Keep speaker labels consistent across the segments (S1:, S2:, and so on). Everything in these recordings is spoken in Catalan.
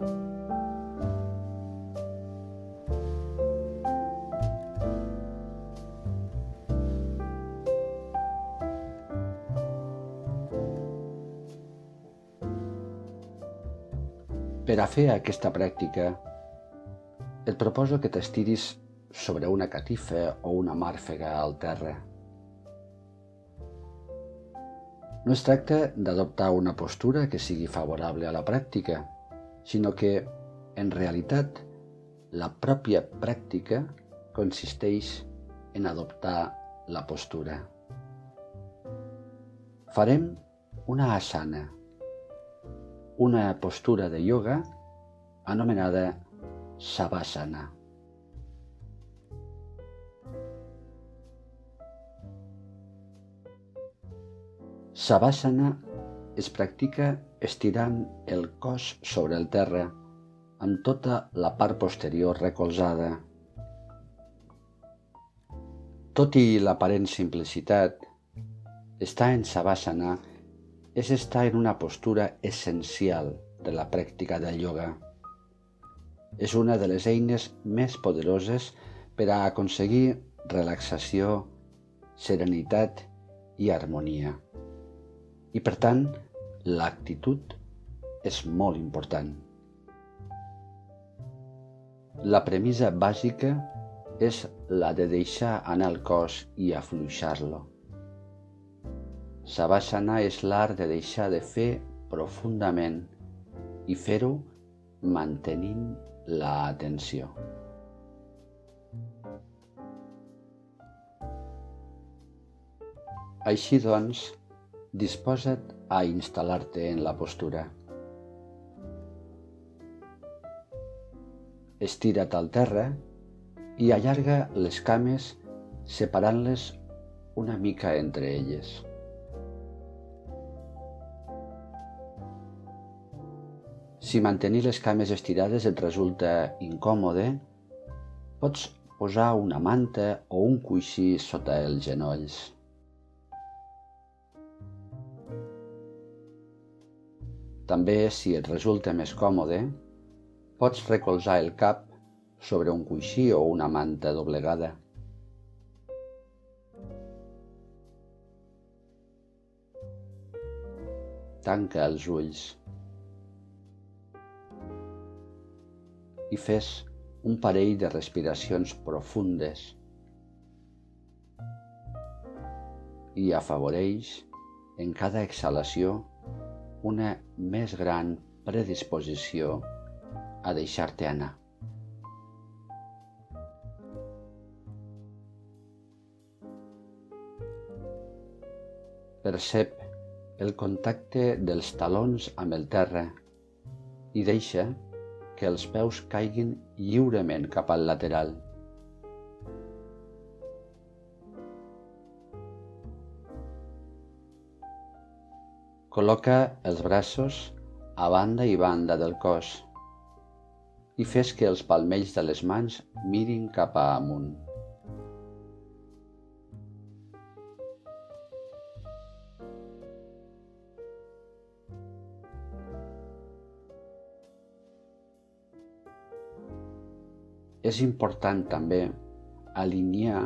S1: Per a fer aquesta pràctica, et proposo que t'estiris sobre una catifa o una màrfega al terra. No es tracta d'adoptar una postura que sigui favorable a la pràctica, sinó que, en realitat, la pròpia pràctica consisteix en adoptar la postura. Farem una asana, una postura de yoga anomenada Savasana. Savasana es practica estirant el cos sobre el terra amb tota la part posterior recolzada. Tot i l'aparent simplicitat, estar en Savasana és estar en una postura essencial de la pràctica del yoga. És una de les eines més poderoses per a aconseguir relaxació, serenitat i harmonia. I per tant, l'actitud és molt important. La premissa bàsica és la de deixar anar el cos i afluixar-lo. Savasana és l'art de deixar de fer profundament i fer-ho mantenint la atenció. Així doncs, disposa't a instal·lar-te en la postura. Estira't al terra i allarga les cames separant-les una mica entre elles. Si mantenir les cames estirades et resulta incòmode, pots posar una manta o un coixí sota els genolls. També, si et resulta més còmode, pots recolzar el cap sobre un coixí o una manta doblegada. Tanca els ulls. i fes un parell de respiracions profundes i afavoreix en cada exhalació una més gran predisposició a deixar-te anar. Percep el contacte dels talons amb el terra i deixa que els peus caiguin lliurement cap al lateral. Col·loca els braços a banda i banda del cos i fes que els palmells de les mans mirin cap a amunt. És important també alinear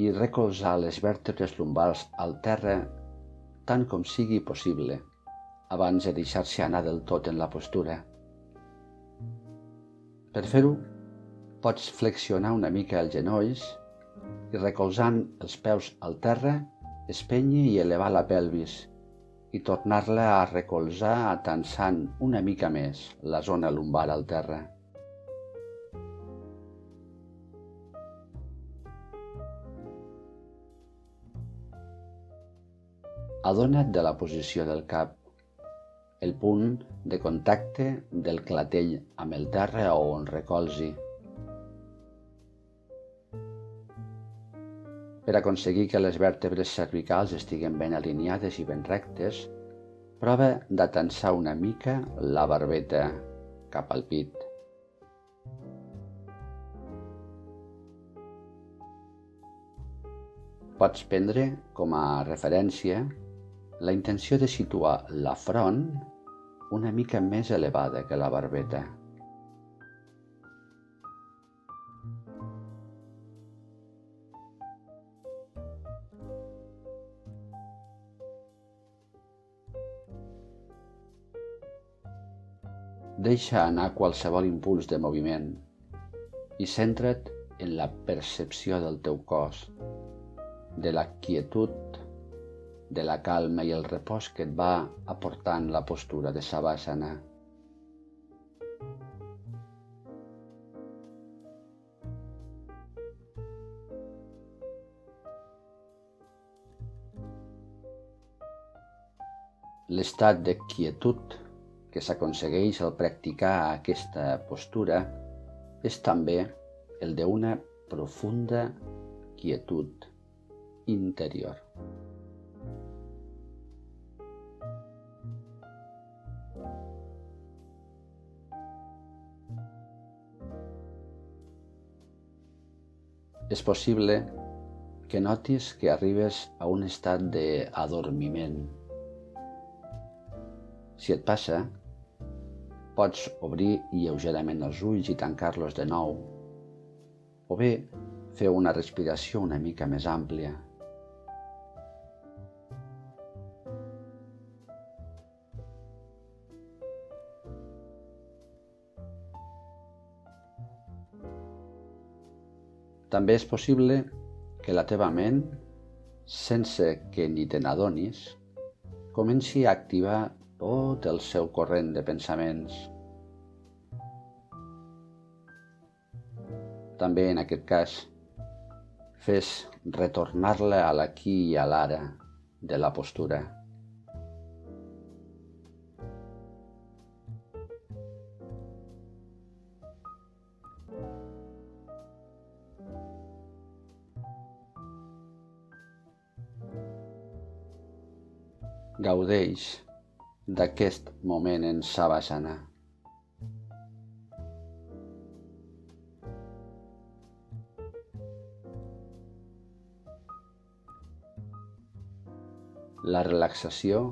S1: i recolzar les vèrtebres lumbars al terra tant com sigui possible abans de deixar-se anar del tot en la postura. Per fer-ho, pots flexionar una mica els genolls i recolzant els peus al terra, espenyi i elevar la pelvis i tornar-la a recolzar atensant una mica més la zona lumbar al terra. Adona't de la posició del cap, el punt de contacte del clatell amb el terra o on recolzi. Per aconseguir que les vèrtebres cervicals estiguen ben alineades i ben rectes, prova d'atensar una mica la barbeta cap al pit. Pots prendre com a referència la intenció de situar la front una mica més elevada que la barbeta. Deixa anar qualsevol impuls de moviment i centra't en la percepció del teu cos, de la quietud, de la calma i el repòs que et va aportant la postura de Savasana. L'estat de quietud que s'aconsegueix al practicar aquesta postura és també el d'una profunda quietud interior. És possible que notis que arribes a un estat d'adormiment. Si et passa, Pots obrir lleugerament els ulls i tancar-los de nou. O bé, fer una respiració una mica més àmplia. També és possible que la teva ment, sense que ni te n'adonis, comenci a activar tot el seu corrent de pensaments. També en aquest cas, fes retornar-la a l'aquí i a l'ara de la postura. Gaudeix d'aquest moment en Savasana. La relaxació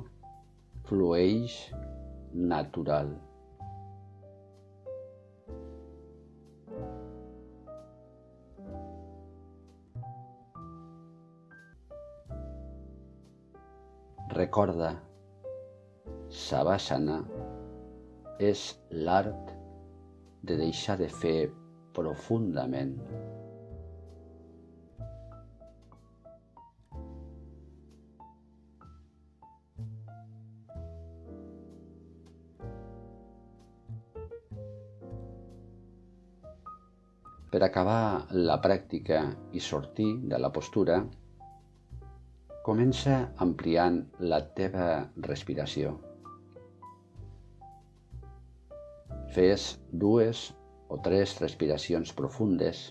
S1: flueix natural. Recorda Savasana és l'art de deixar de fer profundament. Per acabar la pràctica i sortir de la postura, comença ampliant la teva respiració. Fes dues o tres respiracions profundes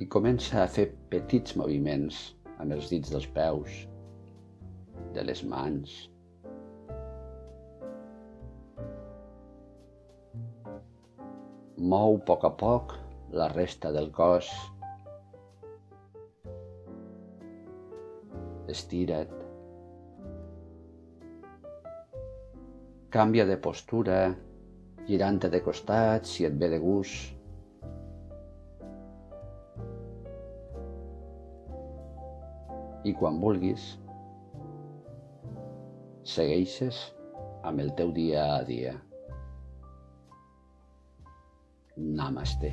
S1: i comença a fer petits moviments amb els dits dels peus, de les mans. Mou a poc a poc la resta del cos. Estira't. Canvia de postura, girant-te de costat si et ve de gust. I quan vulguis, segueixes amb el teu dia a dia. Namaste.